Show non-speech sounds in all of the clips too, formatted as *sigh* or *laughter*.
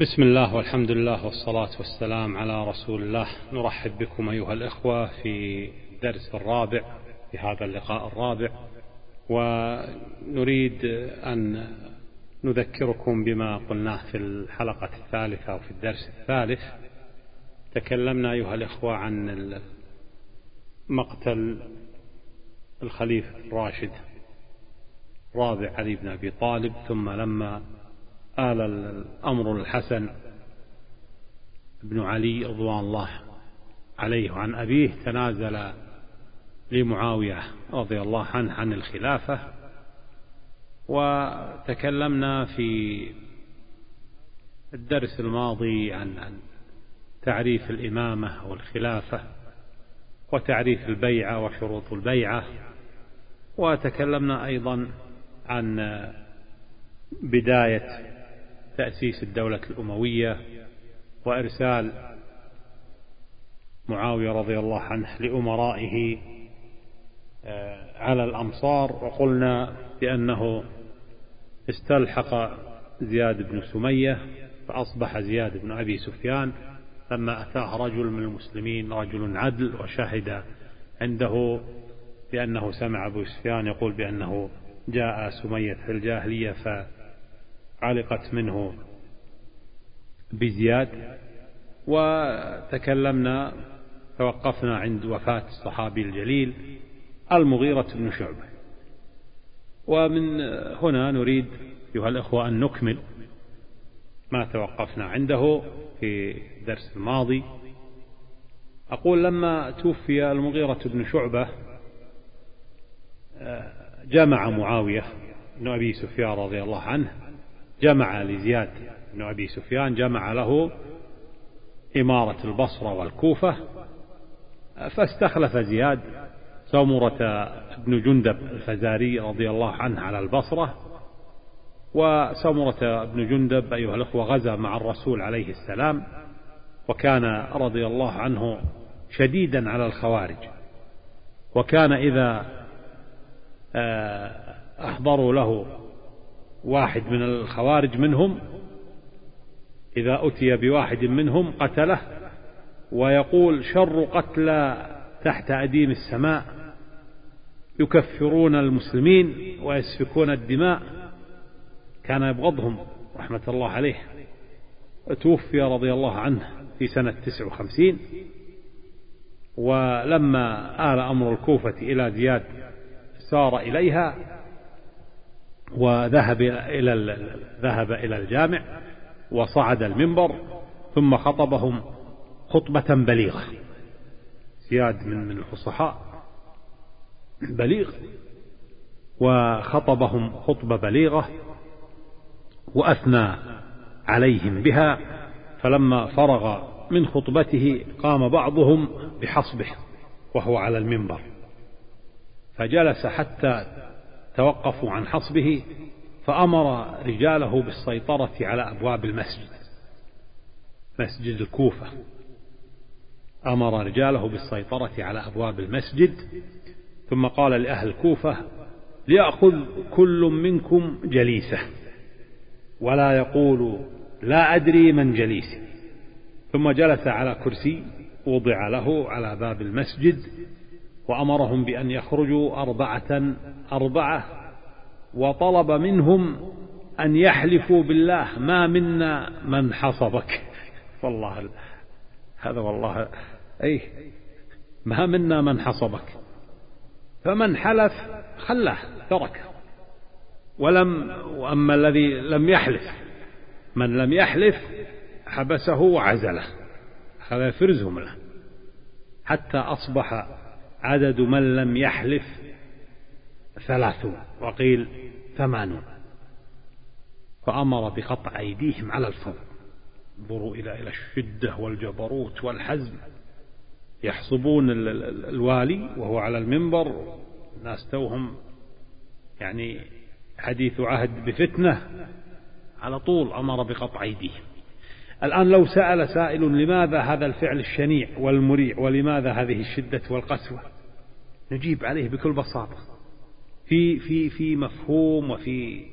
بسم الله والحمد لله والصلاة والسلام على رسول الله. نرحب بكم أيها الإخوة في الدرس الرابع في هذا اللقاء الرابع ونريد أن نذكركم بما قلناه في الحلقة الثالثة وفي الدرس الثالث. تكلمنا أيها الإخوة عن مقتل الخليفة الراشد رابع علي بن أبي طالب ثم لما آل الأمر الحسن بن علي رضوان الله عليه وعن أبيه تنازل لمعاوية رضي الله عنه عن الخلافة وتكلمنا في الدرس الماضي عن تعريف الإمامة والخلافة وتعريف البيعة وشروط البيعة وتكلمنا أيضا عن بداية تأسيس الدولة الأموية وإرسال معاوية رضي الله عنه لأمرائه آه، على الأمصار. وقلنا بأنه استلحق زياد بن سمية فأصبح زياد بن أبي سفيان. لما أتاه رجل من المسلمين رجل عدل وشهد عنده بأنه سمع أبو سفيان يقول بأنه جاء سمية في الجاهلية علقت منه بزياد وتكلمنا توقفنا عند وفاة الصحابي الجليل المغيرة بن شعبة. ومن هنا نريد أيها الأخوة أن نكمل ما توقفنا عنده في الدرس الماضي. أقول لما توفي المغيرة بن شعبة جمع معاوية بن أبي سفيان رضي الله عنه جمع لزياد بن أبي سفيان جمع له إمارة البصرة والكوفة فاستخلف زياد سمرة بن جندب الفزاري رضي الله عنه على البصرة وسمرة بن جندب أيها الأخوة غزا مع الرسول عليه السلام وكان رضي الله عنه شديدا على الخوارج وكان إذا آه، أحضروا له واحد من الخوارج منهم إذا أتي بواحد منهم قتله ويقول شر قتلى تحت أديم السماء يكفرون المسلمين ويسفكون الدماء كان يبغضهم رحمة الله عليه. توفي رضي الله عنه في سنة تسع وخمسين ولما آل أمر الكوفة إلى زياد سار إليها وذهب إلى ذهب إلى الجامع وصعد المنبر ثم خطبهم خطبة بليغة زياد من من الفصحاء. بليغ. وخطبهم خطبة بليغة وأثنى عليهم بها. فلما فرغ من خطبته قام بعضهم بحصبه وهو على المنبر. فجلس حتى توقفوا عن حصبه فأمر رجاله بالسيطرة على أبواب المسجد مسجد الكوفة. أمر رجاله بالسيطرة على أبواب المسجد ثم قال لأهل الكوفة ليأخذ كل منكم جليسة ولا يقول لا أدري من جليسي. ثم جلس على كرسي وضع له على باب المسجد وأمرهم بأن يخرجوا أربعة أربعة وطلب منهم أن يحلفوا بالله ما منا من حصبك. *laughs* والله هذا والله أي ما منا من حصبك. فمن حلف خلاه تركه ولم وأما الذي لم يحلف من لم يحلف حبسه وعزله هذا فرزهم له. حتى أصبح عدد من لم يحلف ثلاثون وقيل ثمانون. فأمر بقطع أيديهم على الفور. انظروا إلى إلى الشدة والجبروت والحزم. يحصبون الوالي وهو على المنبر. الناس توهم يعني حديث عهد بفتنة على طول أمر بقطع أيديهم. الآن لو سأل سائل لماذا هذا الفعل الشنيع والمريع؟ ولماذا هذه الشدة والقسوة؟ نجيب عليه بكل بساطة. في في في مفهوم وفي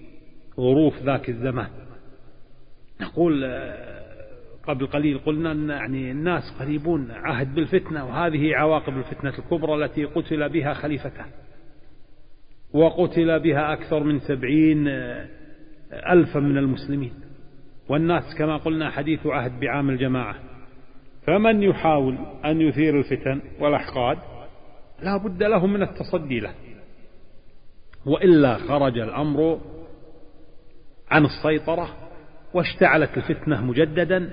ظروف ذاك الزمان. نقول قبل قليل قلنا أن يعني الناس قريبون عهد بالفتنة وهذه عواقب الفتنة الكبرى التي قتل بها خليفته. وقتل بها أكثر من سبعين ألفا من المسلمين. والناس كما قلنا حديث عهد بعام الجماعة. فمن يحاول أن يثير الفتن والأحقاد لا بد له من التصدي له. وإلا خرج الأمر عن السيطرة واشتعلت الفتنة مجددا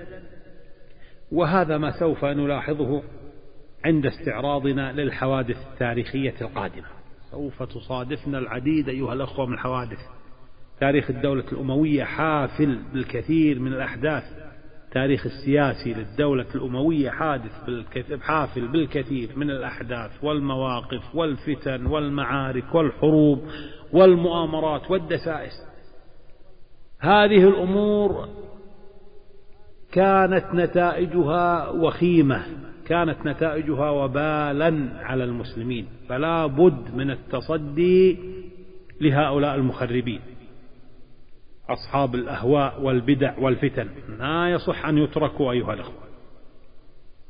وهذا ما سوف نلاحظه عند استعراضنا للحوادث التاريخية القادمة. سوف تصادفنا العديد أيها الأخوة من الحوادث. تاريخ الدولة الأموية حافل بالكثير من الأحداث. التاريخ السياسي للدولة الأموية حادث حافل بالكثير من الأحداث والمواقف والفتن والمعارك والحروب والمؤامرات والدسائس. هذه الأمور كانت نتائجها وخيمة كانت نتائجها وبالا على المسلمين. فلا بد من التصدي لهؤلاء المخربين. أصحاب الأهواء والبدع والفتن. ما يصح أن يتركوا أيها الأخوة.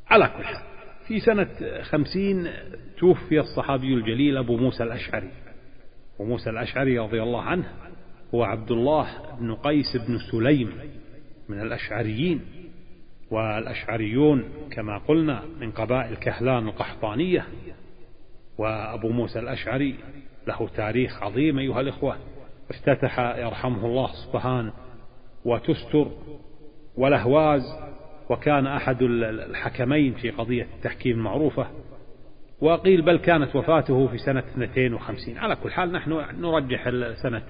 على كل حال في سنة خمسين توفي الصحابي الجليل أبو موسى الأشعري. وموسى الأشعري رضي الله عنه هو عبد الله بن قيس بن سليم من الأشعريين. والأشعريون كما قلنا من قبائل كهلان القحطانية. وأبو موسى الأشعري له تاريخ عظيم أيها الإخوة. افتتح يرحمه الله سبحانه وتستر والأهواز وكان أحد الحكمين في قضية التحكيم المعروفة وقيل بل كانت وفاته في سنة 52 على كل حال نحن نرجح سنة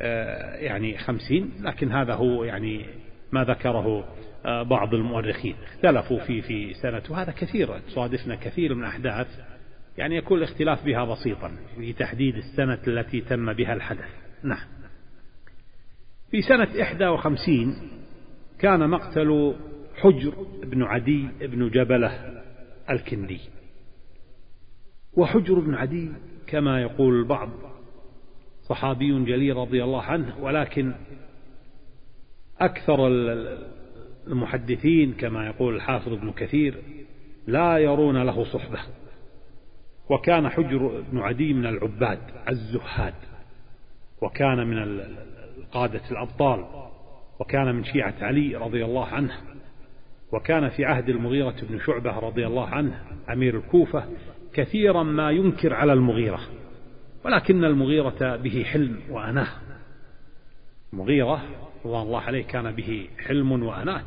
آه، يعني خمسين لكن هذا هو يعني ما ذكره آه، بعض المؤرخين. اختلفوا في في سنة وهذا كثير تصادفنا كثير من أحداث يعني يكون الاختلاف بها بسيطا في تحديد السنة التي تم بها الحدث. نعم. في سنة إحدى وخمسين كان مقتل حجر بن عدي بن جبلة الكندي. وحجر بن عدي كما يقول البعض صحابي جليل رضي الله عنه ولكن أكثر المحدثين كما يقول الحافظ ابن كثير لا يرون له صحبة. وكان حجر بن عدي من العباد الزهاد. وكان من القادة الأبطال وكان من شيعة علي رضي الله عنه وكان في عهد المغيرة بن شعبة رضي الله عنه أمير الكوفة كثيرا ما ينكر على المغيرة ولكن المغيرة به حلم وأناه. مغيرة رضوان الله عليه كان به حلم وأنات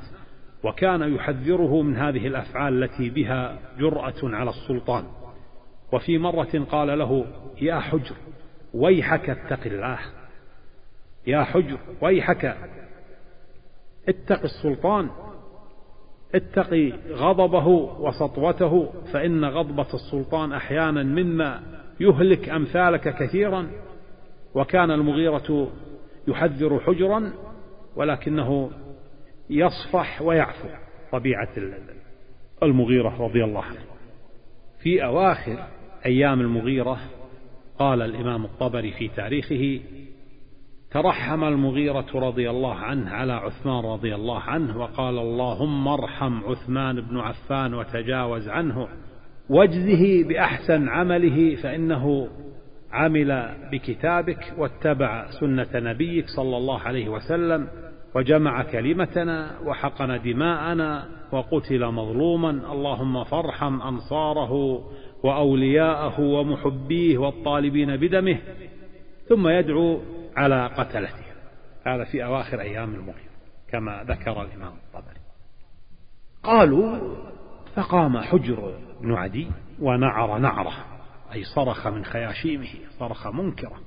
وكان يحذره من هذه الأفعال التي بها جرأة على السلطان. وفي مرة قال له يا حجر ويحك اتق الله. يا حجر ويحك. اتق السلطان. اتقي غضبه وسطوته فإن غضبة السلطان أحيانا مما يهلك أمثالك كثيرا. وكان المغيرة يحذر حجرا ولكنه يصفح ويعفو. طبيعة المغيرة رضي الله عنه. في أواخر أيام المغيرة قال الإمام الطبري في تاريخه ترحم المغيرة رضي الله عنه على عثمان رضي الله عنه وقال اللهم ارحم عثمان بن عفان وتجاوز عنه واجزه بأحسن عمله فإنه عمل بكتابك واتبع سنة نبيك صلى الله عليه وسلم وجمع كلمتنا وحقن دماءنا وقتل مظلوما اللهم فارحم أنصاره وأولياءه ومحبيه والطالبين بدمه ثم يدعو على قتلته. هذا في أواخر أيام المغيرة كما ذكر الإمام الطبري. قالوا فقام حجر بن عدي ونعر نعره أي صرخ من خياشيمه صرخ منكرا.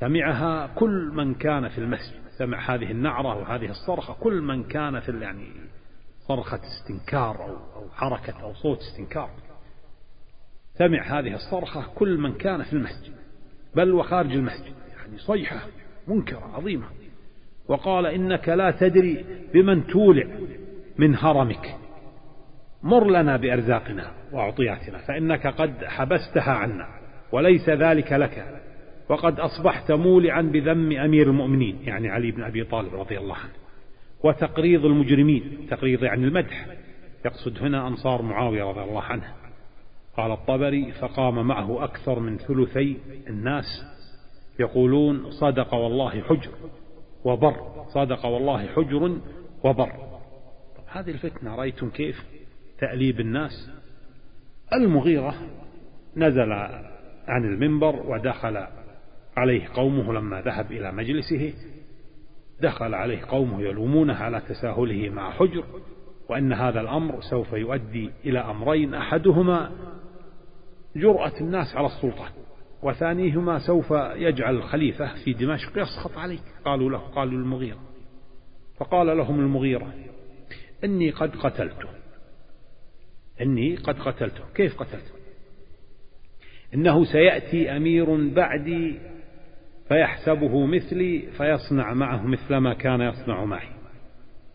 سمعها كل من كان في المسجد سمع هذه النعرة وهذه الصرخة كل من كان في يعني صرخة استنكار أو, أو حركة أو صوت استنكار. سمع هذه الصرخة كل من كان في المسجد بل وخارج المسجد يعني صيحة منكرة عظيمة. وقال إنك لا تدري بمن تولع من هرمك. مر لنا بأرزاقنا وأعطياتنا فإنك قد حبستها عنا وليس ذلك لك. وقد أصبحت مولعا بذم أمير المؤمنين يعني علي بن أبي طالب رضي الله عنه. وتقريض المجرمين تقريض يعني المدح يقصد هنا أنصار معاوية رضي الله عنه. قال الطبري فقام معه أكثر من ثلثي الناس يقولون صدق والله حجر وبر صدق والله حجر وبر. هذه الفتنة رأيتم كيف؟ تأليب الناس. المغيرة نزل عن المنبر ودخل عليه قومه لما ذهب إلى مجلسه. دخل عليه قومه يلومونه على تساهله مع حجر وأن هذا الأمر سوف يؤدي إلى أمرين أحدهما جرأة الناس على السلطان وثانيهما سوف يجعل الخليفة في دمشق يسخط عليك. قالوا له قالوا المغيرة فقال لهم المغيرة إني قد قتلته. إني قد قتلته. كيف قتلته؟ إنه سيأتي أمير بعدي فيحسبه مثلي فيصنع معه مثل ما كان يصنع معي.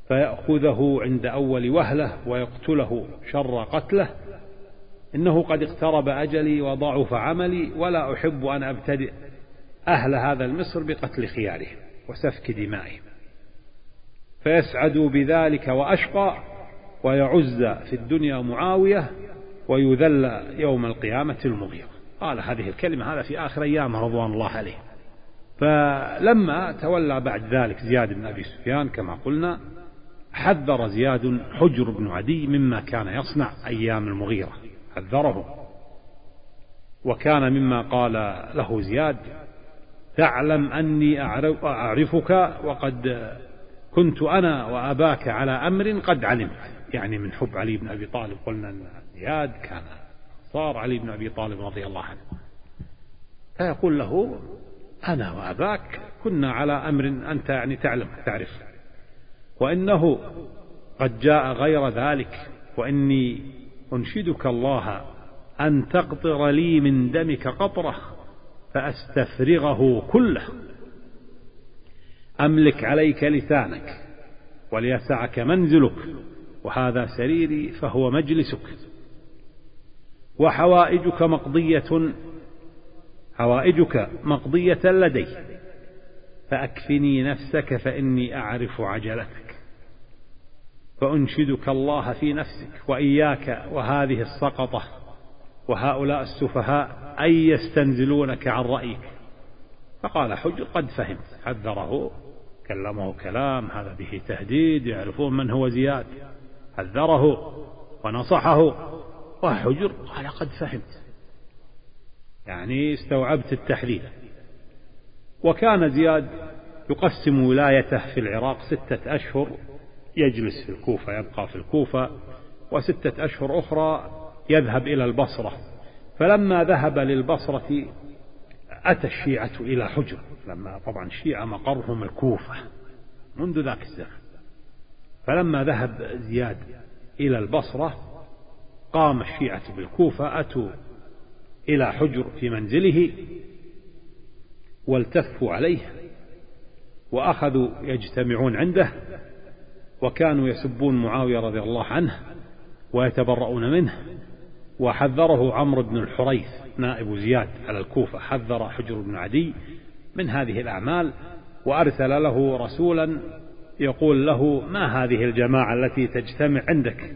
فيأخذه عند أول وهلة ويقتله شر قتله. إنه قد اقترب أجلي وضعف عملي ولا أحب أن أبتدئ أهل هذا المصر بقتل خيارهم وسفك دمائهم. فيسعد بذلك وأشقى ويعز في الدنيا معاوية ويذل يوم القيامة المغيرة. قال هذه الكلمة هذا في آخر أيام رضوان الله عليه. فلما تولى بعد ذلك زياد بن أبي سفيان كما قلنا حذر زياد حجر بن عدي مما كان يصنع أيام المغيرة. حذره وكان مما قال له زياد تعلم أني أعرفك وقد كنت أنا وأباك على أمر قد علمت. يعني من حب علي بن أبي طالب قلنا أن زياد كان صار علي بن أبي طالب رضي الله عنه. فيقول له أنا وأباك كنا على أمر أنت يعني تعلم تعرف وإنه قد جاء غير ذلك وإني أنشدك الله أن تقطر لي من دمك قطرة فأستفرغه كله. أملك عليك لسانك وليسعك منزلك وهذا سريري فهو مجلسك. وحوائجك مقضية حوائجك مقضية لدي فأكفني نفسك فإني أعرف عجلتك فأنشدك الله في نفسك وإياك وهذه السقطة وهؤلاء السفهاء أن يستنزلونك عن رأيك. فقال حجر قد فهمت حذره كلمه كلام هذا به تهديد يعرفون من هو زياد. حذره ونصحه وحجر قال قد فهمت. يعني استوعبت التحذير وكان زياد يقسم ولايته في العراق ستة أشهر يجلس في الكوفة يبقى في الكوفة وستة أشهر أخرى يذهب إلى البصرة. فلما ذهب للبصرة أتى الشيعة إلى حجر. لما طبعا الشيعة مقرهم الكوفة منذ ذاك الزمن. فلما ذهب زياد إلى البصرة قام الشيعة بالكوفة أتوا إلى حجر في منزله والتفوا عليه وأخذوا يجتمعون عنده وكانوا يسبون معاوية رضي الله عنه ويتبرؤون منه. وحذره عمرو بن الحريث نائب زياد على الكوفة. حذر حجر بن عدي من هذه الأعمال وأرسل له رسولا يقول له ما هذه الجماعة التي تجتمع عندك؟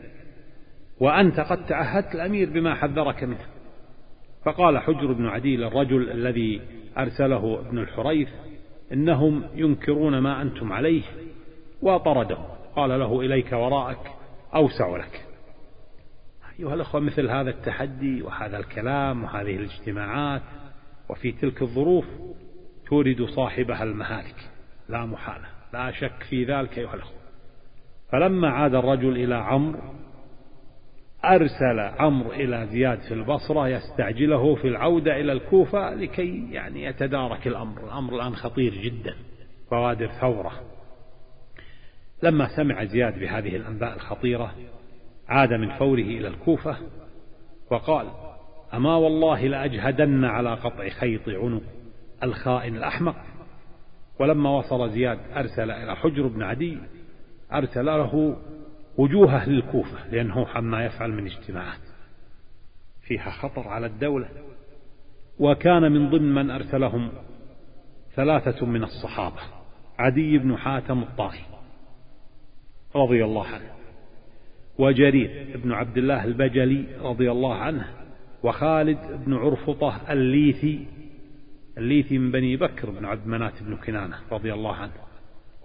وأنت قد تعهدت الأمير بما حذرك منه. فقال حجر بن عدي للرجل الذي أرسله ابن الحريث إنهم ينكرون ما أنتم عليه وطرده قال له إليك وراءك أوسع لك. أيها الأخوة مثل هذا التحدي وهذا الكلام وهذه الاجتماعات وفي تلك الظروف تورد صاحبها المهالك. لا محالة لا شك في ذلك أيها الأخوة. فلما عاد الرجل إلى عمرو أرسل عمرو إلى زياد في البصرة يستعجله في العودة إلى الكوفة لكي يعني يتدارك الأمر. الأمر الآن خطير جدا بوادر ثورة. لما سمع زياد بهذه الأنباء الخطيرة عاد من فوره إلى الكوفة وقال أما والله لأجهدن على قطع خيط عنق الخائن الأحمق. ولما وصل زياد أرسل إلى حجر بن عدي أرسل له وجوه أهل الكوفة لأنه عما يفعل من اجتماعات فيها خطر على الدولة. وكان من ضمن من أرسلهم ثلاثة من الصحابة عدي بن حاتم الطائي رضي الله عنه. وجرير بن عبد الله البجلي رضي الله عنه وخالد بن عرفطة الليثي الليثي من بني بكر بن عبد منات بن كنانة رضي الله عنه.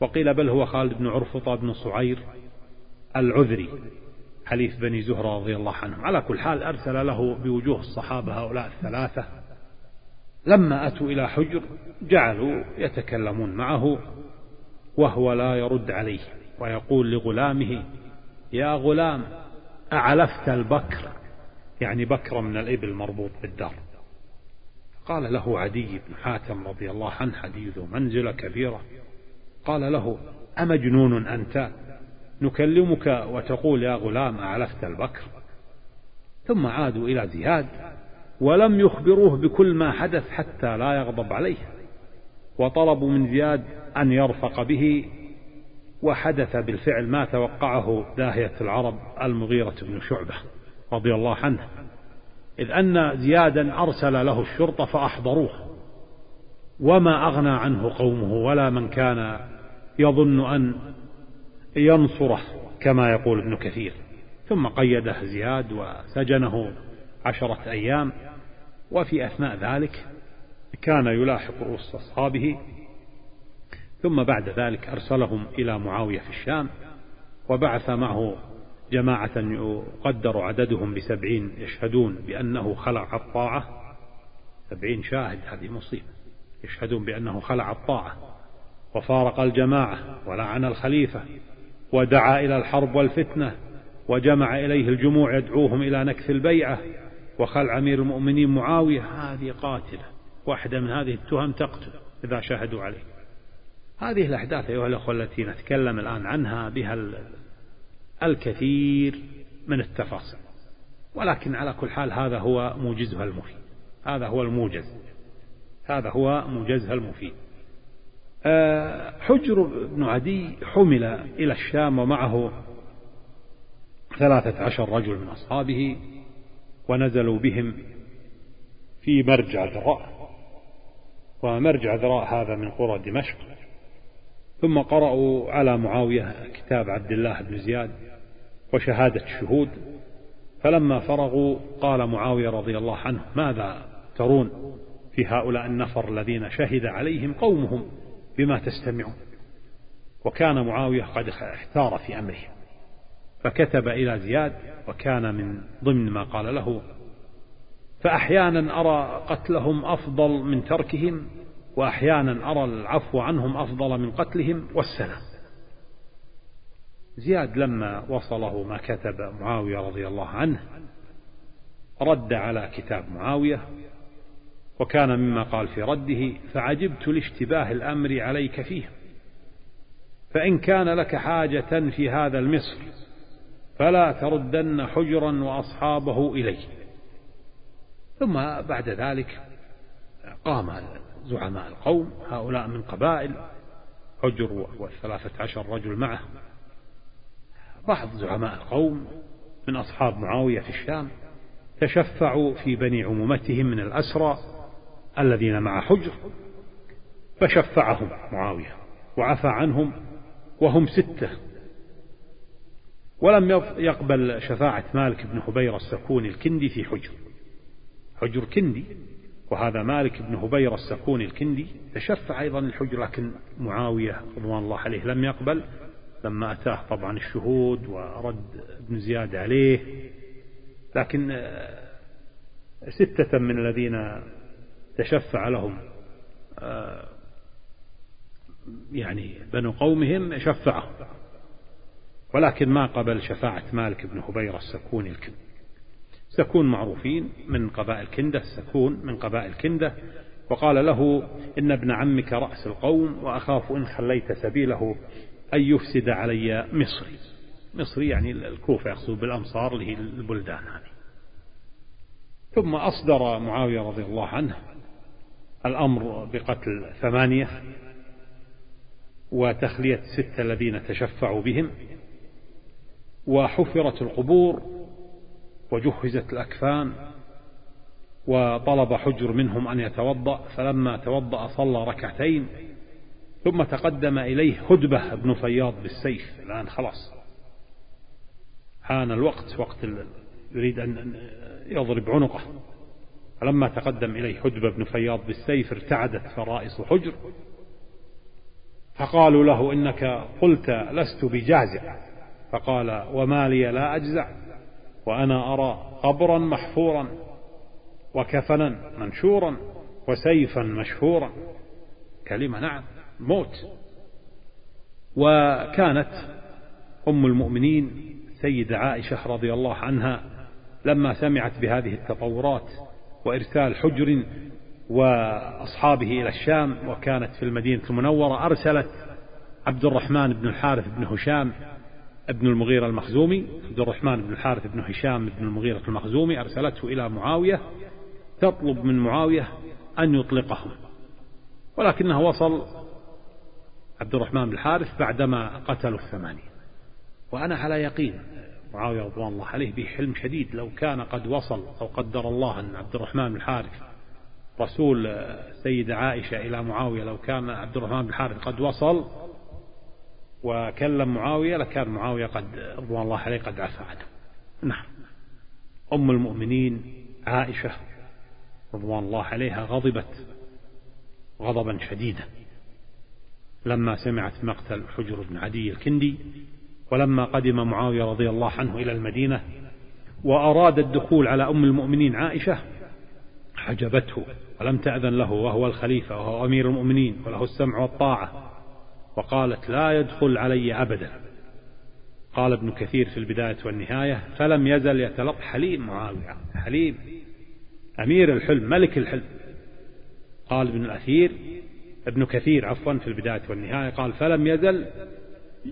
وقيل بل هو خالد بن عرفطة بن صعير العذري حليف بني زهرة رضي الله عنهم. على كل حال أرسل له بوجوه الصحابة هؤلاء الثلاثة. لما أتوا إلى حجر جعلوا يتكلمون معه وهو لا يرد عليه. ويقول لغلامه يا غلام أعلفت البكر. يعني بكر من الإبل مربوط بالدار. قال له عدي بن حاتم رضي الله عنه ذو منزلة كبيرة. قال له أمجنون أنت؟ نكلمك وتقول يا غلام أعلفت البكر. ثم عادوا إلى زياد ولم يخبروه بكل ما حدث حتى لا يغضب عليه. وطلبوا من زياد أن يرفق به وحدث بالفعل ما توقعه داهية العرب المغيرة بن شعبة رضي الله عنه. إذ أن زيادا أرسل له الشرطة فأحضروه. وما أغنى عنه قومه ولا من كان يظن أن ينصره كما يقول ابن كثير. ثم قيده زياد وسجنه عشرة أيام. وفي أثناء ذلك كان يلاحق رؤوس أصحابه ثم بعد ذلك أرسلهم إلى معاوية في الشام وبعث معه جماعة يقدر عددهم بسبعين يشهدون بأنه خلع الطاعة. سبعين شاهد هذه مصيبة. يشهدون بأنه خلع الطاعة وفارق الجماعة ولعن الخليفة ودعا إلى الحرب والفتنة وجمع إليه الجموع يدعوهم إلى نكث البيعة وخلع أمير المؤمنين معاوية. هذه قاتلة واحدة من هذه التهم تقتل إذا شاهدوا عليه. هذه الأحداث أيها الأخوة التي نتكلم الآن عنها بها الكثير من التفاصيل. ولكن على كل حال هذا هو موجزها المفيد. هذا هو الموجز. هذا هو موجزها المفيد. آه، حجر بن عدي حمل إلى الشام ومعه ثلاثة عشر رجل من أصحابه ونزلوا بهم في مرجع ذراء ومرجع ذراء هذا من قرى دمشق. ثم قرأوا على معاوية كتاب عبد الله بن زياد وشهادة الشهود فلما فرغوا قال معاوية رضي الله عنه ماذا ترون في هؤلاء النفر الذين شهد عليهم قومهم بما تستمعون؟ وكان معاوية قد احتار في أمره. فكتب إلى زياد وكان من ضمن ما قال له فأحيانا أرى قتلهم أفضل من تركهم وأحيانا أرى العفو عنهم أفضل من قتلهم والسلام. زياد لما وصله ما كتب معاوية رضي الله عنه رد على كتاب معاوية وكان مما قال في رده فعجبت لاشتباه الأمر عليك فيه فإن كان لك حاجة في هذا المصر فلا تردن حجرا وأصحابه إليه ثم بعد ذلك قام زعماء القوم هؤلاء من قبائل. حجر والثلاثة عشر رجل معه. بعض زعماء القوم من أصحاب معاوية في الشام تشفعوا في بني عمومتهم من الأسرى الذين مع حجر فشفعهم معاوية وعفى عنهم وهم ستة. ولم يقبل شفاعة مالك بن هبير السكوني الكندي في حجر. حجر كندي. وهذا مالك بن هبير السكوني الكندي تشفع أيضا الحجر لكن معاوية رضوان الله عليه لم يقبل. لما أتاه طبعا الشهود ورد ابن زياد عليه. لكن ستة من الذين تشفع لهم آه، يعني بنو قومهم شفعهم. ولكن ما قبل شفاعة مالك بن هبيرة السكون الكندة سكون معروفين من قبائل كندة سكون من قبائل كندة. وقال له إن ابن عمك رأس القوم وأخاف إن خليت سبيله أن يفسد علي مصري. مصري يعني الكوفة يقصد بالأمصار اللي هي البلدان هذه. ثم أصدر معاوية رضي الله عنه الأمر بقتل ثمانية وتخلية ستة الذين تشفعوا بهم. وحفرت القبور وجهزت الأكفان وطلب حجر منهم أن يتوضأ فلما توضأ صلى ركعتين ثم تقدم إليه هدبة بن فياض بالسيف. الآن خلاص. حان الوقت وقت يريد أن يضرب عنقه. فلما تقدم إليه حدب بن فياض بالسيف ارتعدت فرائص حجر. فقالوا له إنك قلت لست بجازع. فقال وما لي لا أجزع. وأنا أرى قبرا محفورا وكفنا منشورا وسيفا مشهورا. كلمة نعم موت. وكانت أم المؤمنين سيدة عائشة رضي الله عنها لما سمعت بهذه التطورات وإرسال حجر وأصحابه إلى الشام وكانت في المدينة المنورة أرسلت عبد الرحمن بن الحارث بن هشام ابن المغيرة المخزومي عبد الرحمن بن الحارث بن هشام بن المغيرة المخزومي أرسلته إلى معاوية تطلب من معاوية أن يطلقهم. ولكنه وصل عبد الرحمن بن الحارث بعدما قتلوا الثمانية. وأنا على يقين معاوية رضوان الله عليه به حلم شديد لو كان قد وصل أو قدر الله أن عبد الرحمن بن الحارث رسول سيدة عائشة إلى معاوية لو كان عبد الرحمن بن الحارث قد وصل وكلم معاوية لكان معاوية قد رضوان الله عليه قد عفى عنه. نعم. أم المؤمنين عائشة رضوان الله عليها غضبت غضبا شديدا. لما سمعت مقتل حجر بن عدي الكندي ولما قدم معاوية رضي الله عنه إلى المدينة وأراد الدخول على أم المؤمنين عائشة حجبته ولم تأذن له وهو الخليفة وهو أمير المؤمنين وله السمع والطاعة. وقالت لا يدخل علي أبدا. قال ابن كثير في البداية والنهاية فلم يزل يتلق حليم معاوية. حليم أمير الحلم ملك الحلم. قال ابن الأثير ابن كثير عفوا في البداية والنهاية قال فلم يزل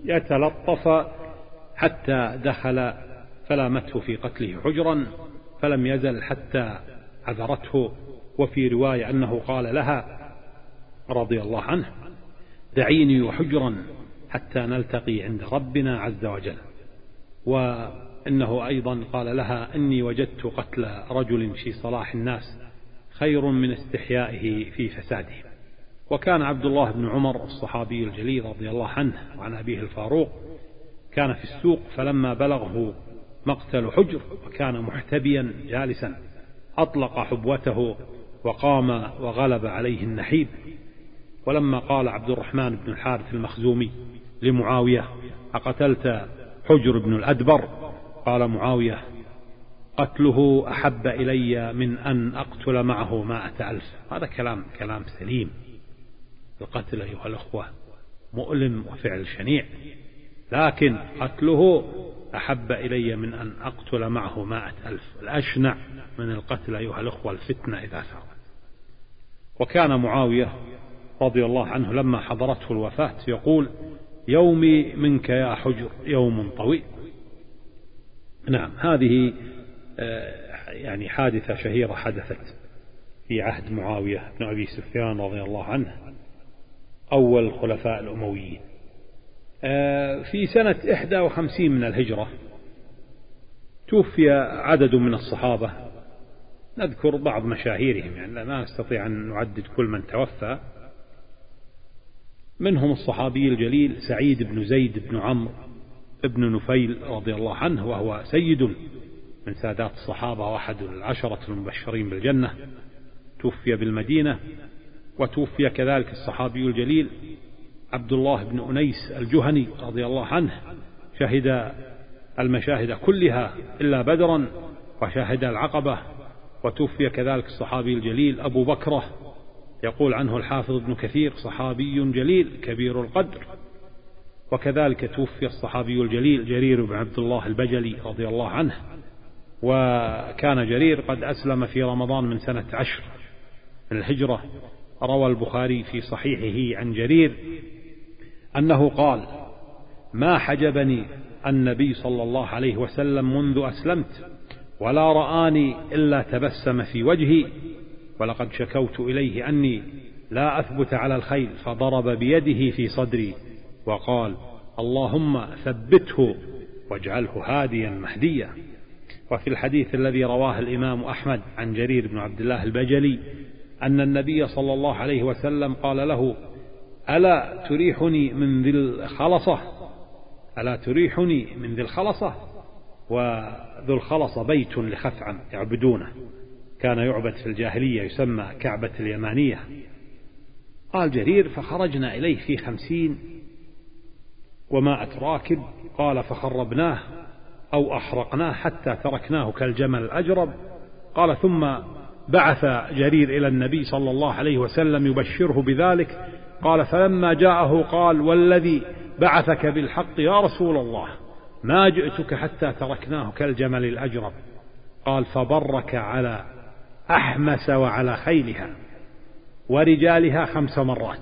يتلطف حتى دخل فلامته في قتله حجرا فلم يزل حتى عذرته. وفي رواية أنه قال لها رضي الله عنه. دعيني وحجرا حتى نلتقي عند ربنا عز وجل. وإنه أيضا قال لها إني وجدت قتل رجل في صلاح الناس خير من استحيائه في فساده. وكان عبد الله بن عمر الصحابي الجليل رضي الله عنه وعن أبيه الفاروق كان في السوق فلما بلغه مقتل حجر وكان محتبيا جالسا أطلق حبوته وقام وغلب عليه النحيب. ولما قال عبد الرحمن بن الحارث المخزومي لمعاوية أقتلت حجر بن الأدبر؟ قال معاوية قتله أحب إلي من أن أقتل معه مائة ألف. هذا كلام كلام سليم القتل أيها الأخوة مؤلم وفعل شنيع. لكن قتله أحب إلي من أن أقتل معه مائة ألف الأشنع من القتل أيها الأخوة الفتنة إذا ثارت وكان معاوية رضي الله عنه لما حضرته الوفاة يقول يومي منك يا حجر يوم طويل. نعم هذه آه، يعني حادثة شهيرة حدثت في عهد معاوية بن أبي سفيان رضي الله عنه أول الخلفاء الأمويين. آه، في سنة 51 من الهجرة توفي عدد من الصحابة. نذكر بعض مشاهيرهم يعني لا نستطيع أن نعدد كل من توفى. منهم الصحابي الجليل؟ سعيد بن زيد بن عمرو بن نفيل رضي الله عنه وهو سيد من سادات الصحابة وأحد العشرة المبشرين بالجنة. توفي بالمدينة وتوفي كذلك الصحابي الجليل عبد الله بن أنيس الجهني رضي الله عنه. شهد المشاهد كلها إلا بدرا وشهد العقبة وتوفي كذلك الصحابي الجليل أبو بكرة يقول عنه الحافظ ابن كثير صحابي جليل كبير القدر. وكذلك توفي الصحابي الجليل جرير بن عبد الله البجلي رضي الله عنه. وكان جرير قد أسلم في رمضان من سنة عشر من الهجرة. روى البخاري في صحيحه عن جرير أنه قال ما حجبني النبي صلى الله عليه وسلم منذ أسلمت ولا رآني إلا تبسم في وجهي ولقد شكوت إليه أني لا أثبت على الخيل فضرب بيده في صدري وقال اللهم ثبته واجعله هاديا مهديا. وفي الحديث الذي رواه الإمام أحمد عن جرير بن عبد الله البجلي أن النبي صلى الله عليه وسلم قال له ألا تريحني من ذي الخلصة؟ ألا تريحني من ذي الخلصة؟ وذو الخلص بيت لخثعم يعبدونه. كان يعبد في الجاهلية يسمى كعبة اليمانية. قال جرير فخرجنا إليه في خمسين ومائة راكب قال فخربناه أو أحرقناه حتى تركناه كالجمل الأجرب. قال ثم بعث جرير إلى النبي صلى الله عليه وسلم يبشره بذلك. قال فلما جاءه قال والذي بعثك بالحق يا رسول الله ما جئتك حتى تركناه كالجمل الأجرب. قال فبرك على أحمس وعلى خيلها ورجالها خمس مرات.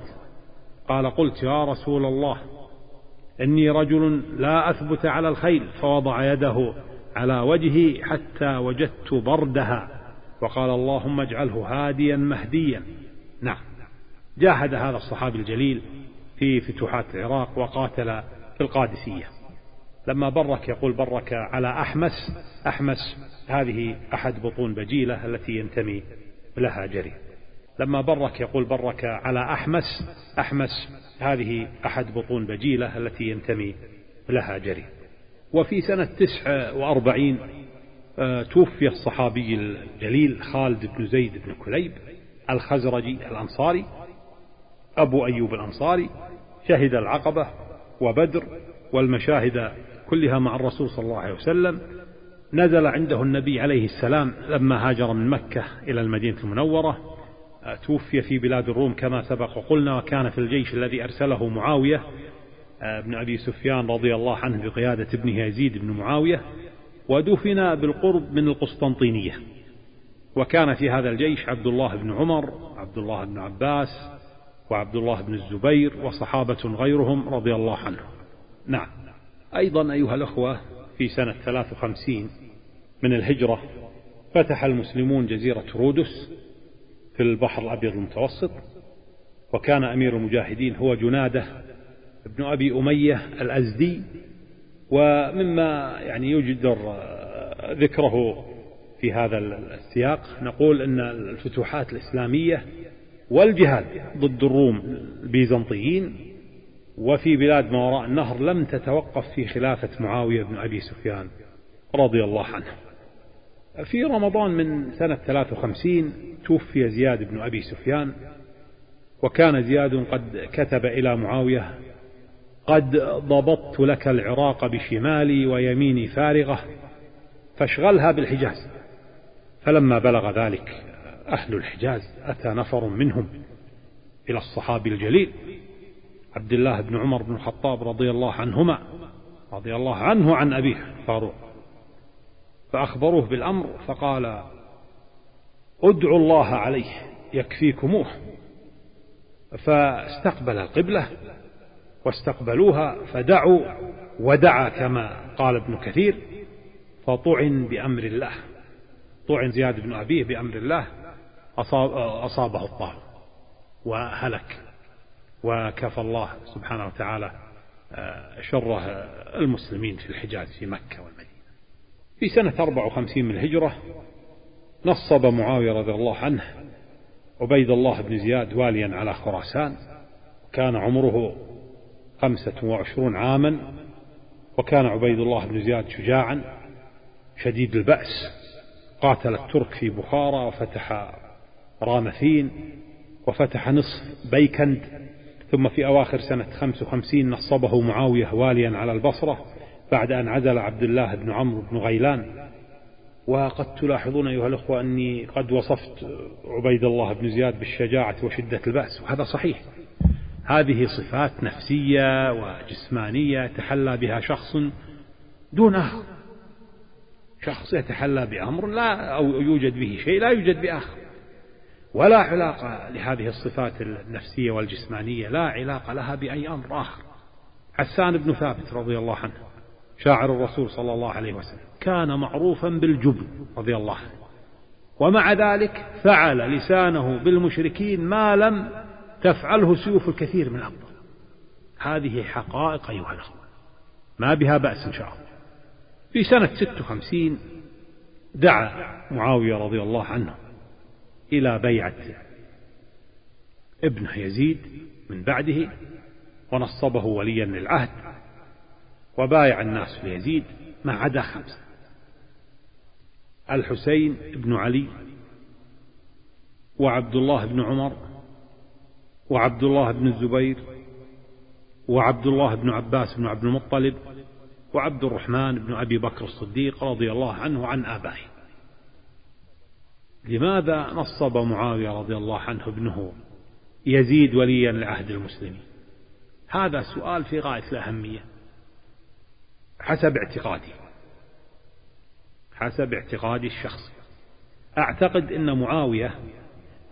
قال قلت يا رسول الله إني رجل لا أثبت على الخيل فوضع يده على وجهي حتى وجدت بردها. وقال اللهم اجعله هاديا مهديا. نعم. جاهد هذا الصحابي الجليل في فتوحات العراق وقاتل في القادسية. لما برك يقول برك على أحمس أحمس هذه أحد بطون بجيلة التي ينتمي لها جري. لما برك يقول برك على أحمس أحمس هذه أحد بطون بجيلة التي ينتمي لها جري. وفي سنة تسع وأربعين آه، توفي الصحابي الجليل خالد بن زيد بن كليب الخزرجي الأنصاري أبو أيوب الأنصاري شهد العقبة وبدر والمشاهد كلها مع الرسول صلى الله عليه وسلم نزل عنده النبي عليه السلام لما هاجر من مكة إلى المدينة المنورة توفي في بلاد الروم كما سبق وقلنا وكان في الجيش الذي أرسله معاوية بن أبي سفيان رضي الله عنه بقيادة ابنه يزيد بن معاوية ودفن بالقرب من القسطنطينية. وكان في هذا الجيش عبد الله بن عمر عبد الله بن عباس وعبد الله بن الزبير وصحابة غيرهم رضي الله عنهم. نعم. أيضا أيها الأخوة في سنة 53 من الهجرة فتح المسلمون جزيرة رودس في البحر الأبيض المتوسط وكان أمير المجاهدين هو جنادة ابن أبي أمية الأزدي ومما يعني يجدر ذكره في هذا السياق نقول أن الفتوحات الإسلامية والجهاد ضد الروم البيزنطيين وفي بلاد ما وراء النهر لم تتوقف في خلافة معاوية بن أبي سفيان رضي الله عنه. في رمضان من سنة 53 توفي زياد بن أبي سفيان وكان زياد قد كتب إلى معاوية قد ضبطت لك العراق بشمالي ويميني فارغة فاشغلها بالحجاز. فلما بلغ ذلك أهل الحجاز أتى نفر منهم إلى الصحابي الجليل عبد الله بن عمر بن الخطاب رضي الله عنهما رضي الله عنه عن أبيه فاروق. فأخبروه بالأمر فقال ادعوا الله عليه يكفيكموه. فاستقبل القبلة واستقبلوها فدعوا ودعا كما قال ابن كثير فطعن بأمر الله. طعن زياد بن أبيه بأمر الله أصاب أصابه الطعن وهلك. وكفى الله سبحانه وتعالى آه، شره المسلمين في الحجاز في مكة والمدينة. في سنة 54 من الهجرة نصب معاوية رضي الله عنه عبيد الله بن زياد واليا على خراسان. كان عمره خمسة وعشرون عاما وكان عبيد الله بن زياد شجاعا شديد البأس. قاتل الترك في بخارى وفتح رامثين وفتح نصف بيكند ثم في أواخر سنة 55 نصبه معاوية واليا على البصرة بعد أن عزل عبد الله بن عمرو بن غيلان. وقد تلاحظون أيها الأخوة أني قد وصفت عبيد الله بن زياد بالشجاعة وشدة البأس وهذا صحيح. هذه صفات نفسية وجسمانية تحلى بها شخص دون آخر. شخص يتحلى بأمر لا أو يوجد به شيء لا يوجد بآخر. ولا علاقة لهذه الصفات النفسية والجسمانية لا علاقة لها بأي أمر آخر. حسان بن ثابت رضي الله عنه شاعر الرسول صلى الله عليه وسلم كان معروفا بالجبن رضي الله عنه. ومع ذلك فعل لسانه بالمشركين ما لم تفعله سيوف الكثير من الأبطال هذه حقائق أيها الأخوة. ما بها بأس إن شاء الله. في سنة 56 دعا معاوية رضي الله عنه إلى بيعة ابنه يزيد من بعده ونصبه وليا للعهد وبايع الناس ليزيد ما عدا خمسة. الحسين بن علي وعبد الله بن عمر وعبد الله بن الزبير وعبد الله بن عباس بن عبد المطلب وعبد الرحمن بن أبي بكر الصديق رضي الله عنه عن آبائه. لماذا نصب معاوية رضي الله عنه ابنه يزيد وليا لعهد المسلمين؟ هذا سؤال في غاية الأهمية. حسب اعتقادي حسب اعتقادي الشخصي أعتقد أن معاوية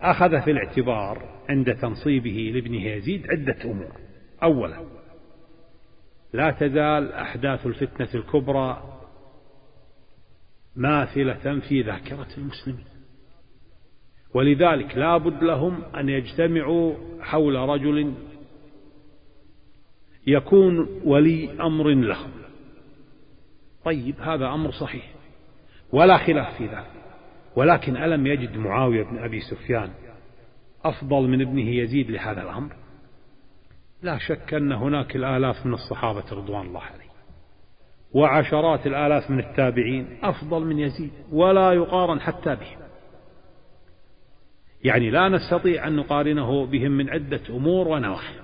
أخذ في الاعتبار عند تنصيبه لابنه يزيد عدة أمور. أولا لا تزال أحداث الفتنة الكبرى ماثلة في ذاكرة المسلمين. ولذلك لا بد لهم أن يجتمعوا حول رجل يكون ولي أمر لهم. طيب هذا أمر صحيح ولا خلاف في ذلك. ولكن ألم يجد معاوية بن أبي سفيان أفضل من ابنه يزيد لهذا الأمر؟ لا شك أن هناك الآلاف من الصحابة رضوان الله عليه وعشرات الآلاف من التابعين أفضل من يزيد ولا يقارن حتى بهم. يعني لا نستطيع أن نقارنه بهم من عدة أمور ونواحي.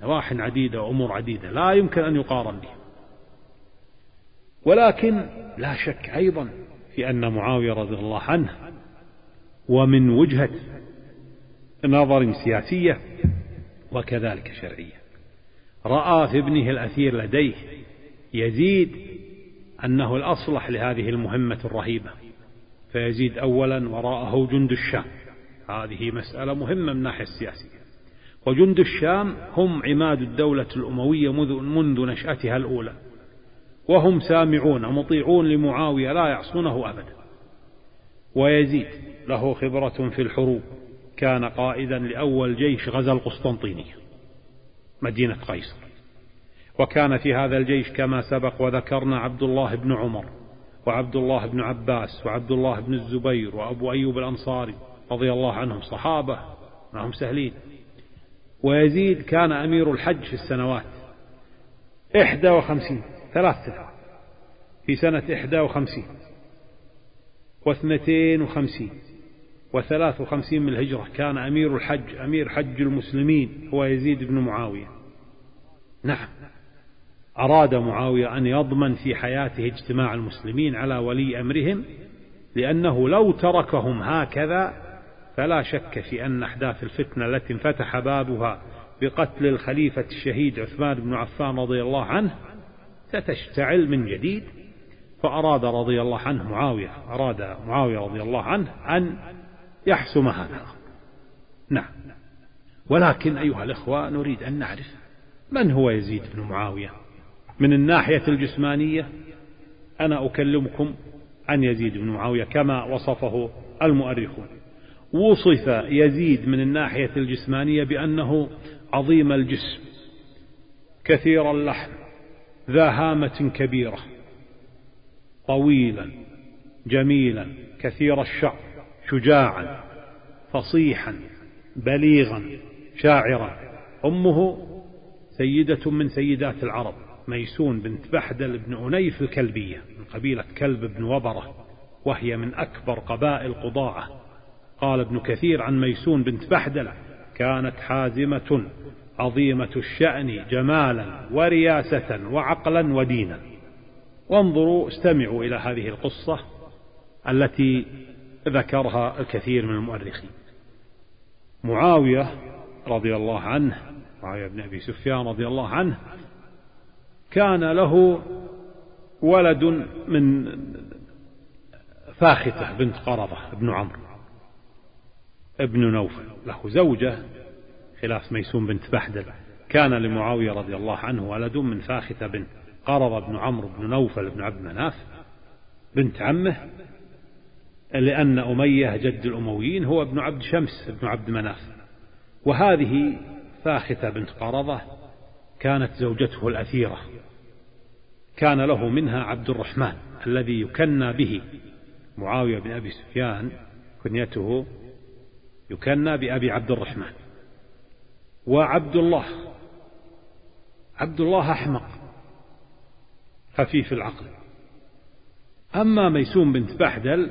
نواح عديدة وأمور عديدة لا يمكن أن يقارن بهم. ولكن لا شك أيضا في أن معاوية رضي الله عنه ومن وجهة نظر سياسية وكذلك شرعية. رأى في ابنه الأثير لديه يزيد أنه الأصلح لهذه المهمة الرهيبة. فيزيد أولا وراءه جند الشام. هذه مسألة مهمة من الناحية السياسية. وجند الشام هم عماد الدولة الأموية منذ نشأتها الأولى. وهم سامعون مطيعون لمعاوية لا يعصونه أبدا. ويزيد له خبرة في الحروب. كان قائدا لأول جيش غزا القسطنطينية مدينة قيصر. وكان في هذا الجيش كما سبق وذكرنا عبد الله بن عمر وعبد الله بن عباس وعبد الله بن الزبير وأبو أيوب الأنصاري رضي الله عنهم صحابة ما هم سهلين. ويزيد كان أمير الحج في السنوات إحدى وخمسين ثلاث سنوات في سنة إحدى وخمسين واثنتين وخمسين وثلاث وخمسين من الهجرة كان أمير الحج أمير حج المسلمين هو يزيد بن معاوية. نعم أراد معاوية أن يضمن في حياته اجتماع المسلمين على ولي أمرهم لأنه لو تركهم هكذا فلا شك في أن أحداث الفتنة التي انفتح بابها بقتل الخليفة الشهيد عثمان بن عفان رضي الله عنه ستشتعل من جديد. فأراد رضي الله عنه معاوية أراد معاوية رضي الله عنه أن يحسم هذا. نعم. ولكن أيها الإخوة نريد أن نعرف من هو يزيد بن معاوية؟ من الناحية الجسمانية أنا أكلمكم عن يزيد بن معاوية كما وصفه المؤرخون. وصف يزيد من الناحية الجسمانية بأنه عظيم الجسم كثير اللحم ذا هامة كبيرة طويلا جميلا كثير الشعر شجاعا فصيحا بليغا شاعرا. أمه سيدة من سيدات العرب ميسون بنت بحدل بن أنيف الكلبية من قبيلة كلب بن وبرة وهي من أكبر قبائل قضاعة. قال ابن كثير عن ميسون بنت بحدلة كانت حازمة عظيمة الشأن جمالا ورياسة وعقلا ودينا. وانظروا استمعوا إلى هذه القصة التي ذكرها الكثير من المؤرخين. معاوية رضي الله عنه معاوية بن أبي سفيان رضي الله عنه كان له ولد من فاخته بنت قرضة بن عمرو. ابن نوفل له زوجة خلاف ميسون بنت بحدل. كان لمعاوية رضي الله عنه ولد من فاختة بنت. قرض بن عمرو بن نوفل بن عبد مناف بنت عمه لأن أمية جد الأمويين هو ابن عبد شمس بن عبد مناف. وهذه فاختة بنت قرضة كانت زوجته الأثيرة. كان له منها عبد الرحمن الذي يكنى به معاوية بن أبي سفيان كنيته يكنى بأبي عبد الرحمن. وعبد الله عبد الله أحمق خفيف العقل. أما ميسوم بنت بحدل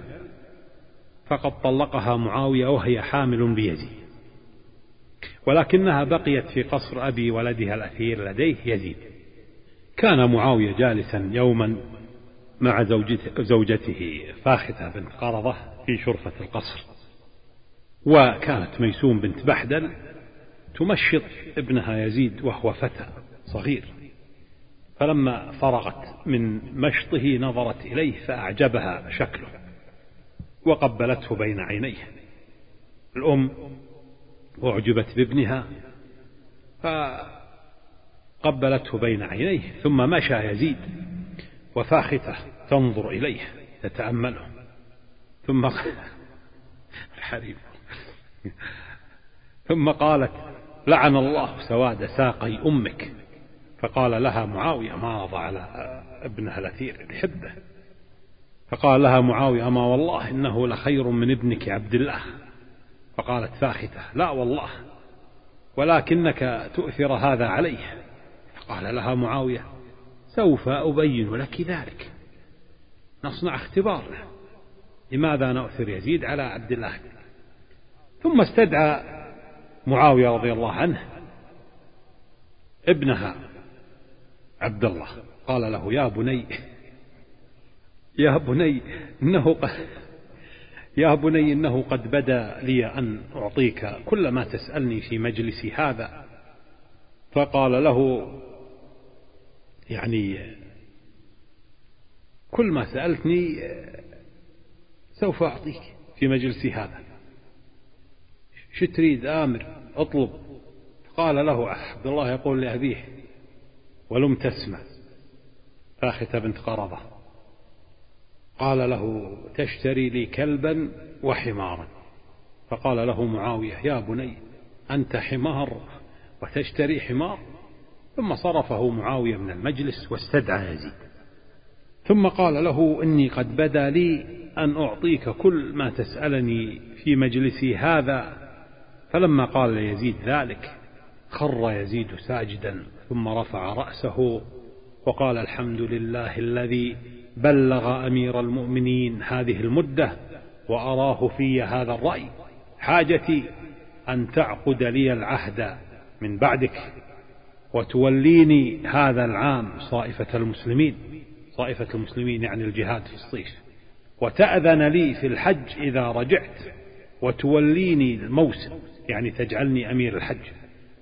فقد طلقها معاوية وهي حامل بيزيد ولكنها بقيت في قصر أبي ولدها الأثير لديه يزيد. كان معاوية جالسا يوما مع زوجته, زوجته فاختة بنت قرضة في شرفة القصر. وكانت ميسوم بنت بحدل تمشط ابنها يزيد وهو فتى صغير. فلما فرغت من مشطه نظرت إليه فأعجبها شكله وقبلته بين عينيه. الأم أعجبت بابنها فقبلته بين عينيه ثم مشى يزيد وفاخته تنظر إليه تتأمله. ثم *laughs* الحريم. *laughs* ثم قالت لعن الله سواد ساقي أمك. فقال لها معاوية ما رضى على ابنها الأثير يحبه فقال لها معاوية أما والله إنه لخير من ابنك عبد الله. فقالت فاختة لا والله ولكنك تؤثر هذا عليه. فقال لها معاوية سوف أبين لك ذلك نصنع اختبار لماذا نؤثر يزيد على عبد الله؟ ثم استدعى معاوية رضي الله عنه ابنها عبد الله. قال له يا بني يا بني إنه يا بني إنه قد بدا لي أن أعطيك كل ما تسألني في مجلسي هذا. فقال له يعني كل ما سألتني سوف أعطيك في مجلسي هذا. شو تريد آمر؟ اطلب. قال له عبد الله يقول لأبيه ولم تسمع. فاخته بنت قرضة. قال له تشتري لي كلبا وحمارا. فقال له معاوية يا بني أنت حمار وتشتري حمار؟ ثم صرفه معاوية من المجلس واستدعى يزيد. ثم قال له إني قد بدا لي أن أعطيك كل ما تسألني في مجلسي هذا فلما قال يزيد ذلك خر يزيد ساجدا ثم رفع رأسه وقال الحمد لله الذي بلغ أمير المؤمنين هذه المدة وأراه في هذا الرأي. حاجتي أن تعقد لي العهد من بعدك وتوليني هذا العام صائفة المسلمين. صائفة المسلمين يعني الجهاد في الصيف. وتأذن لي في الحج إذا رجعت وتوليني الموسم. يعني تجعلني أمير الحج.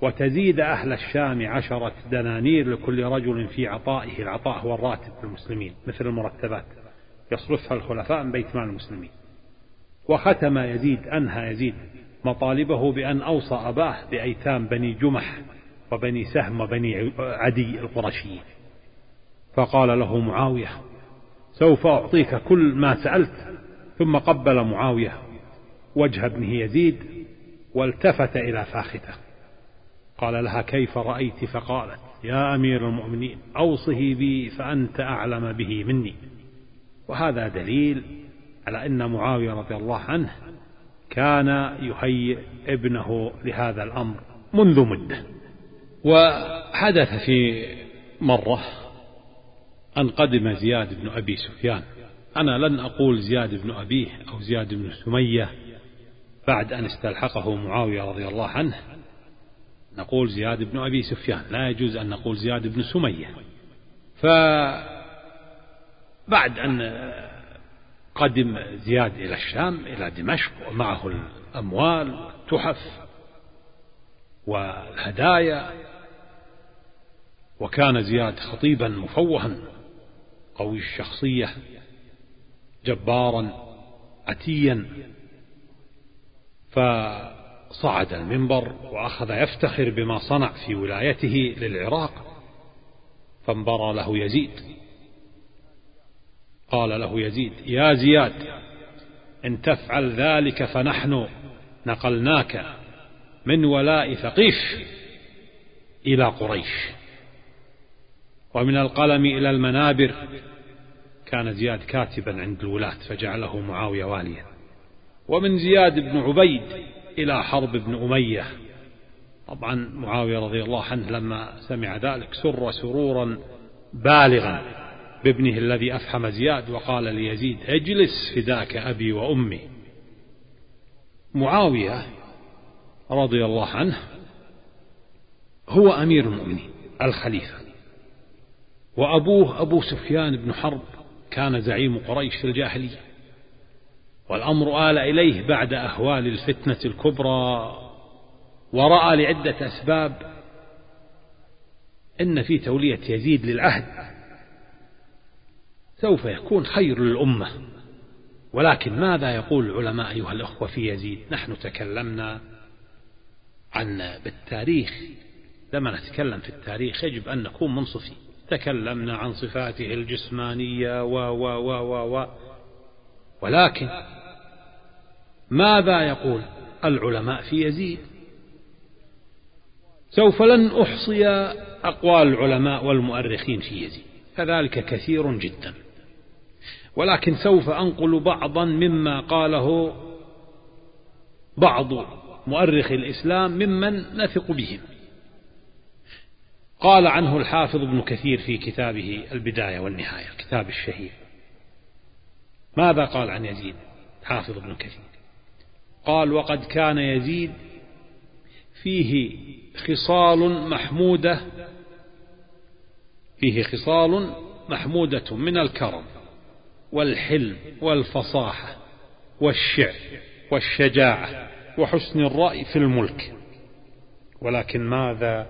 وتزيد أهل الشام عشرة دنانير لكل رجل في عطائه العطاء هو الراتب للمسلمين مثل المرتبات. يصرفها الخلفاء من بيت مال المسلمين. وختم يزيد أنهى يزيد مطالبه بأن أوصى أباه بأيتام بني جمح وبني سهم وبني عدي القرشيين. فقال له معاوية سوف أعطيك كل ما سألت. ثم قبل معاوية وجه ابنه يزيد والتفت إلى فاختة. قال لها كيف رأيت؟ فقالت يا أمير المؤمنين أوصه بي فأنت أعلم به مني. وهذا دليل على أن معاوية رضي الله عنه كان يهيئ ابنه لهذا الأمر منذ مدة. وحدث في مرة أن قدم زياد بن أبي سفيان. أنا لن أقول زياد بن أبيه أو زياد بن سمية بعد أن استلحقه معاوية رضي الله عنه نقول زياد بن أبي سفيان. لا يجوز أن نقول زياد بن سمية. فبعد أن قدم زياد إلى الشام إلى دمشق ومعه الأموال والتحف والهدايا وكان زياد خطيبا مفوها قوي الشخصية جبارا عتيا ف صعد المنبر وأخذ يفتخر بما صنع في ولايته للعراق فانبرى له يزيد. قال له يزيد يا زياد إن تفعل ذلك فنحن نقلناك من ولاء ثقيف إلى قريش. ومن القلم إلى المنابر كان زياد كاتبا عند الولاة فجعله معاوية واليا. ومن زياد بن عبيد إلى حرب بن أمية. طبعا معاوية رضي الله عنه لما سمع ذلك سر سرورا بالغا بابنه الذي أفحم زياد وقال ليزيد اجلس فداك أبي وأمي. معاوية رضي الله عنه هو أمير المؤمنين الخليفة وأبوه أبو سفيان بن حرب كان زعيم قريش في الجاهلية. والأمر آل إليه بعد أهوال الفتنة الكبرى ورأى لعدة أسباب إن في تولية يزيد للعهد سوف يكون خير للأمة. ولكن ماذا يقول العلماء أيها الأخوة في يزيد؟ نحن تكلمنا عن بالتاريخ. لما نتكلم في التاريخ يجب أن نكون منصفين تكلمنا عن صفاته الجسمانية و و و و و. ولكن ماذا يقول العلماء في يزيد؟ سوف لن أحصي أقوال العلماء والمؤرخين في يزيد. كذلك كثير جدا. ولكن سوف أنقل بعضا مما قاله بعض مؤرخ الإسلام ممن نثق بهم. قال عنه الحافظ ابن كثير في كتابه البداية والنهاية الكتاب الشهير. ماذا قال عن يزيد حافظ ابن كثير؟ قال وقد كان يزيد فيه خصال محمودة فيه خصال محمودة من الكرم والحلم والفصاحة والشعر والشجاعة وحسن الرأي في الملك. ولكن ماذا؟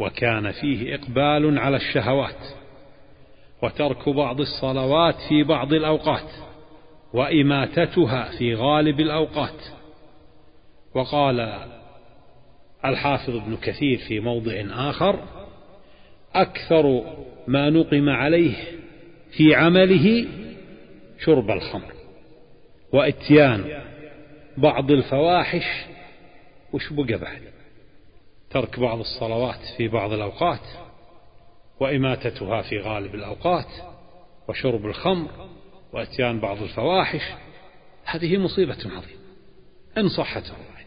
وكان فيه إقبال على الشهوات وترك بعض الصلوات في بعض الأوقات. وإماتتها في غالب الأوقات. وقال الحافظ ابن كثير في موضع آخر أكثر ما نقم عليه في عمله شرب الخمر وإتيان بعض الفواحش وش بقى بعد ترك بعض الصلوات في بعض الأوقات وإماتتها في غالب الأوقات وشرب الخمر وأتيان بعض الفواحش. هذه مصيبة عظيمة. إن صحت الرواية.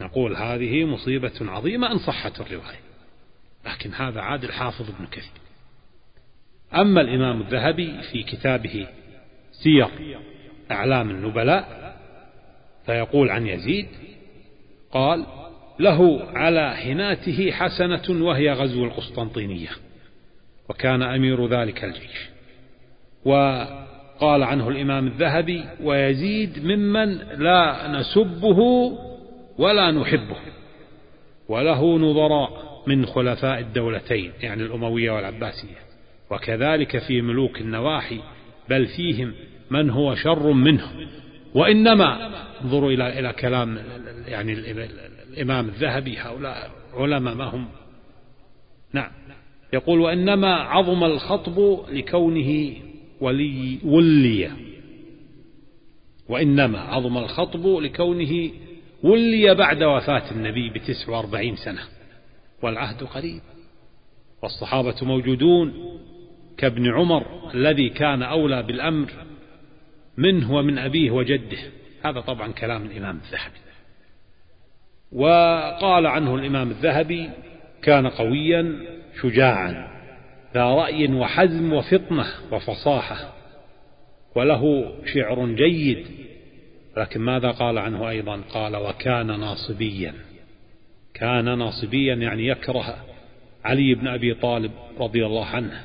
نقول هذه مصيبة عظيمة إن صحت الرواية. لكن هذا عاد الحافظ ابن كثير. أما الإمام الذهبي في كتابه سير أعلام النبلاء فيقول عن يزيد قال له على حناته حسنة وهي غزو القسطنطينية وكان أمير ذلك الجيش. وقال عنه الإمام الذهبي ويزيد ممن لا نسبه ولا نحبه وله نظراء من خلفاء الدولتين يعني الأموية والعباسية وكذلك في ملوك النواحي بل فيهم من هو شر منه وإنما انظروا إلى إلى كلام يعني الإمام الذهبي هؤلاء علماء ما هم؟ نعم. يقول وإنما عظم الخطب لكونه ولي ولي. وإنما عظم الخطب لكونه ولي بعد وفاة النبي بتسع وأربعين سنة. والعهد قريب. والصحابة موجودون كابن عمر الذي كان أولى بالأمر منه ومن أبيه وجده. هذا طبعا كلام الإمام الذهبي. وقال عنه الإمام الذهبي كان قويا شجاعا ذا رأي وحزم وفطنة وفصاحة وله شعر جيد. لكن ماذا قال عنه أيضا؟ قال وكان ناصبيا. كان ناصبيا يعني يكره علي بن أبي طالب رضي الله عنه.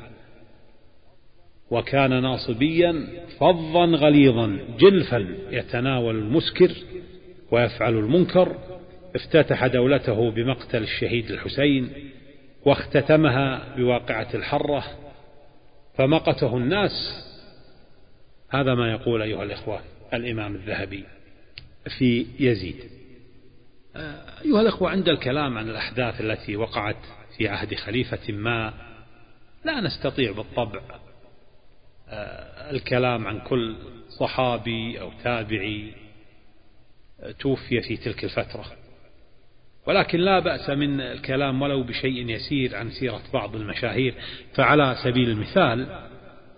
وكان ناصبيا فظا غليظا جلفا يتناول المسكر ويفعل المنكر. افتتح دولته بمقتل الشهيد الحسين. واختتمها بواقعة الحرة فمقته الناس. هذا ما يقول أيها الإخوة الإمام الذهبي في يزيد. أيها الأخوة عند الكلام عن الأحداث التي وقعت في عهد خليفة ما لا نستطيع بالطبع الكلام عن كل صحابي أو تابعي توفي في تلك الفترة. ولكن لا بأس من الكلام ولو بشيء يسير عن سيرة بعض المشاهير. فعلى سبيل المثال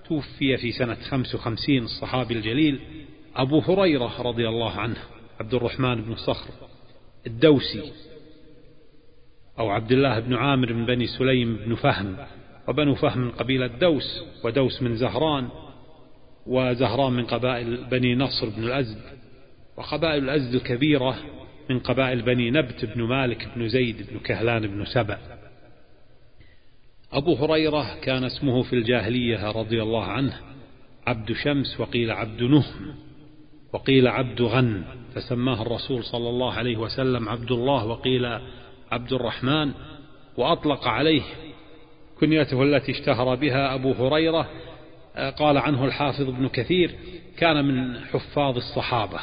توفي في سنة 55 الصحابي الجليل أبو هريرة رضي الله عنه عبد الرحمن بن صخر الدوسي أو عبد الله بن عامر بن بني سليم بن فهم. وبنو فهم من قبيلة دوس ودوس من زهران وزهران من قبائل بني نصر بن الأزد. وقبائل الأزد الكبيرة من قبائل بني نبت بن مالك بن زيد بن كهلان بن سبأ. أبو هريرة كان اسمه في الجاهلية رضي الله عنه عبد شمس وقيل عبد نهم وقيل عبد غن فسماه الرسول صلى الله عليه وسلم عبد الله وقيل عبد الرحمن وأطلق عليه كنيته التي اشتهر بها أبو هريرة قال عنه الحافظ ابن كثير كان من حفاظ الصحابة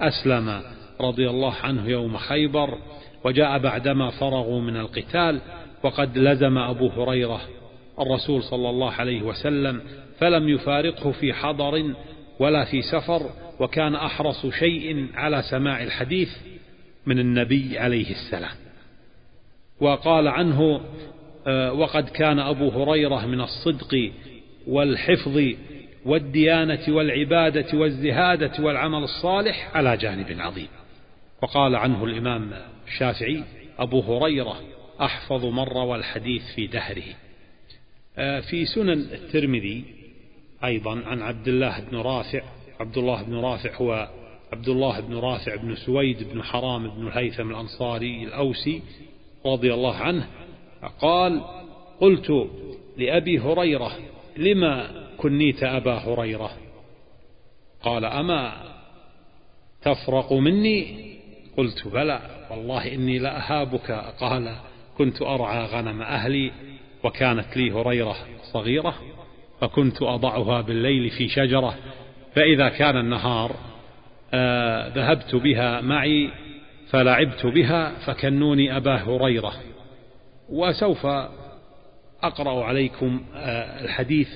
أسلم رضي الله عنه يوم خيبر وجاء بعدما فرغوا من القتال وقد لزم أبو هريرة الرسول صلى الله عليه وسلم فلم يفارقه في حضر ولا في سفر وكان أحرص شيء على سماع الحديث من النبي عليه السلام. وقال عنه آه، وقد كان أبو هريرة من الصدق والحفظ والديانة والعبادة والزهادة والعمل الصالح على جانب عظيم. وقال عنه الإمام الشافعي أبو هريرة أحفظ من روى الحديث في دهره. آه، في سنن الترمذي أيضا عن عبد الله بن رافع عبد الله بن رافع هو عبد الله بن رافع بن سويد بن حرام بن الهيثم الأنصاري الأوسي رضي الله عنه قال قلت لأبي هريرة لما كنيت أبا هريرة؟ قال أما تفرق مني قلت بلى والله إني لأهابك قال كنت أرعى غنم أهلي وكانت لي هريرة صغيرة فكنت أضعها بالليل في شجرة فإذا كان النهار آه ذهبت بها معي فلعبت بها فكنوني أبا هريرة. وسوف أقرأ عليكم آه الحديث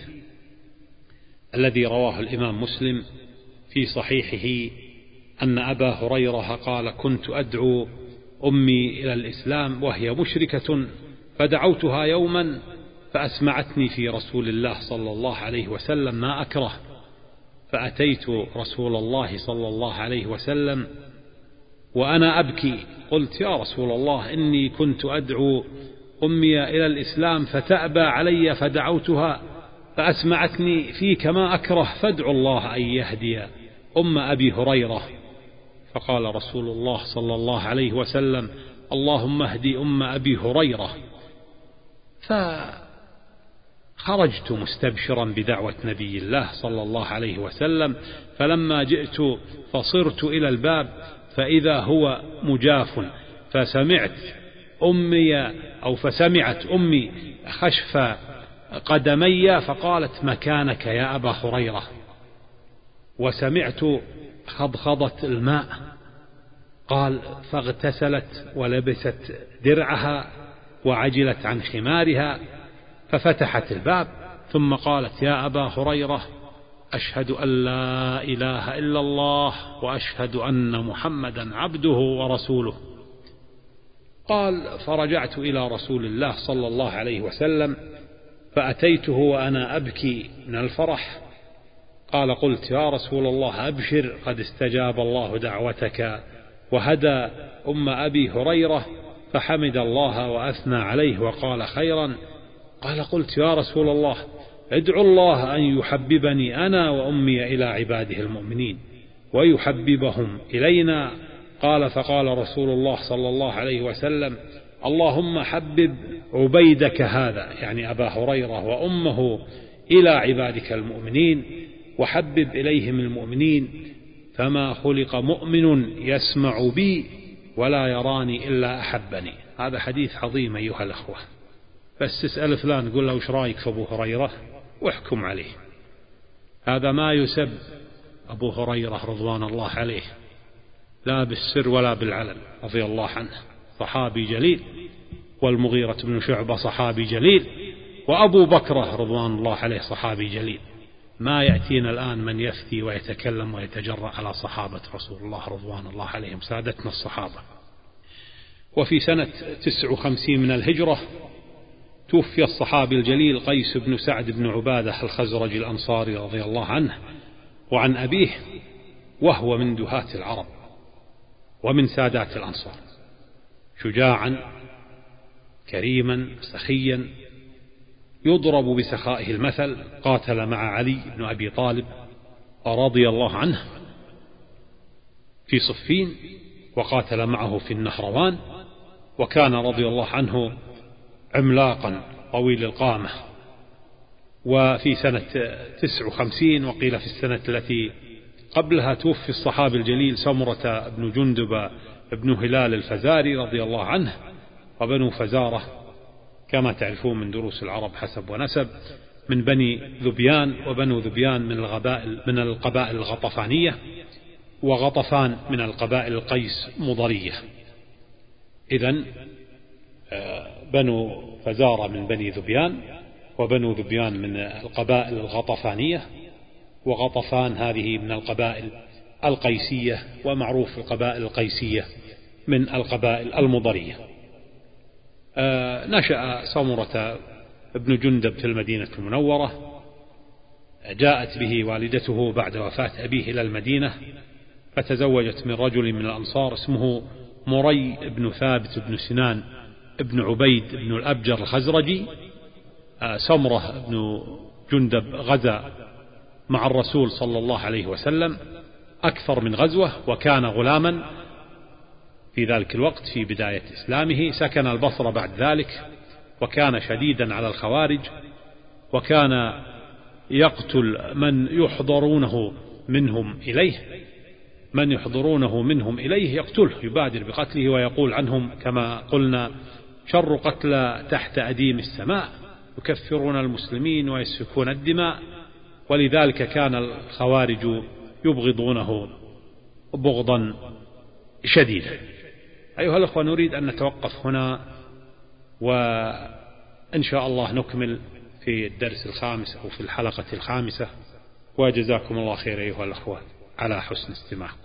الذي رواه الإمام مسلم في صحيحه أن أبا هريرة قال كنت أدعو أمي إلى الإسلام وهي مشركة فدعوتها يوما فأسمعتني في رسول الله صلى الله عليه وسلم ما أكره. فأتيت رسول الله صلى الله عليه وسلم وأنا أبكي. قلت يا رسول الله إني كنت أدعو أمي إلى الإسلام فتأبى علي فدعوتها فأسمعتني فيك ما أكره. فادعو الله أن يهدي أم أبي هريرة. فقال رسول الله صلى الله عليه وسلم اللهم اهدي أم أبي هريرة. فخرجت مستبشرا بدعوة نبي الله صلى الله عليه وسلم فلما جئت فصرت إلى الباب فإذا هو مجاف فسمعت أمي أو فسمعت أمي خشف قدمي فقالت مكانك يا أبا هريرة. وسمعت خضخضة الماء. قال فاغتسلت ولبست درعها وعجلت عن خمارها ففتحت الباب ثم قالت يا أبا هريرة أشهد أن لا إله إلا الله وأشهد أن محمدا عبده ورسوله. قال فرجعت إلى رسول الله صلى الله عليه وسلم فأتيته وأنا أبكي من الفرح قال قلت يا رسول الله أبشر قد استجاب الله دعوتك وهدى أم أبي هريرة فحمد الله وأثنى عليه وقال خيرا قال قلت يا رسول الله ادعو الله أن يحببني أنا وأمي إلى عباده المؤمنين ويحببهم إلينا قال فقال رسول الله صلى الله عليه وسلم اللهم حبب عبيدك هذا يعني أبا هريرة وأمه إلى عبادك المؤمنين وحبب إليهم المؤمنين فما خلق مؤمن يسمع بي ولا يراني إلا أحبني. هذا حديث عظيم أيها الأخوة. بس تسأل فلان قل له وش رأيك في أبو هريرة؟ واحكم عليه. هذا ما يسب أبو هريرة رضوان الله عليه لا بالسر ولا بالعلن رضي الله عنه. صحابي جليل والمغيرة بن شعبة صحابي جليل وأبو بكرة رضوان الله عليه صحابي جليل. ما يأتينا الآن من يفتي ويتكلم ويتجرأ على صحابة رسول الله رضوان الله عليهم سادتنا الصحابة. وفي سنة تسع وخمسين من الهجرة توفي الصحابي الجليل قيس بن سعد بن عبادة الخزرج الأنصاري رضي الله عنه وعن أبيه وهو من دهاة العرب ومن سادات الأنصار شجاعا كريما سخيا يضرب بسخائه المثل قاتل مع علي بن أبي طالب رضي الله عنه في صفين وقاتل معه في النهروان وكان رضي الله عنه عملاقا طويل القامة. وفي سنة تسع وخمسين وقيل في السنة التي قبلها توفي الصحابي الجليل سمرة بن جندب بن هلال الفزاري رضي الله عنه وبنو فزارة كما تعرفون من دروس العرب حسب ونسب من بني ذبيان وبنو ذبيان من القبائل من القبائل الغطفانية وغطفان من القبائل القيس مضرية. إذا آه، بنو فزارة من بني ذبيان وبنو ذبيان من القبائل الغطفانية وغطفان هذه من القبائل القيسية ومعروف القبائل القيسية من القبائل المضرية. نشأ سمرة ابن جندب في المدينة المنورة جاءت به والدته بعد وفاة أبيه إلى المدينة فتزوجت من رجل من الأنصار اسمه مري بن ثابت بن سنان بن عبيد بن الأبجر الخزرجي. آه، سمرة بن جندب غزا مع الرسول صلى الله عليه وسلم أكثر من غزوة وكان غلاما في ذلك الوقت في بداية إسلامه سكن البصرة بعد ذلك وكان شديدا على الخوارج وكان يقتل من يحضرونه منهم إليه من يحضرونه منهم إليه يقتله يبادر بقتله ويقول عنهم كما قلنا شر قتلى تحت أديم السماء يكفرون المسلمين ويسفكون الدماء. ولذلك كان الخوارج يبغضونه بغضا شديدا. أيها الأخوة نريد أن نتوقف هنا وإن شاء الله نكمل في الدرس الخامس أو في الحلقة الخامسة. وجزاكم الله خير أيها الأخوة على حسن استماعكم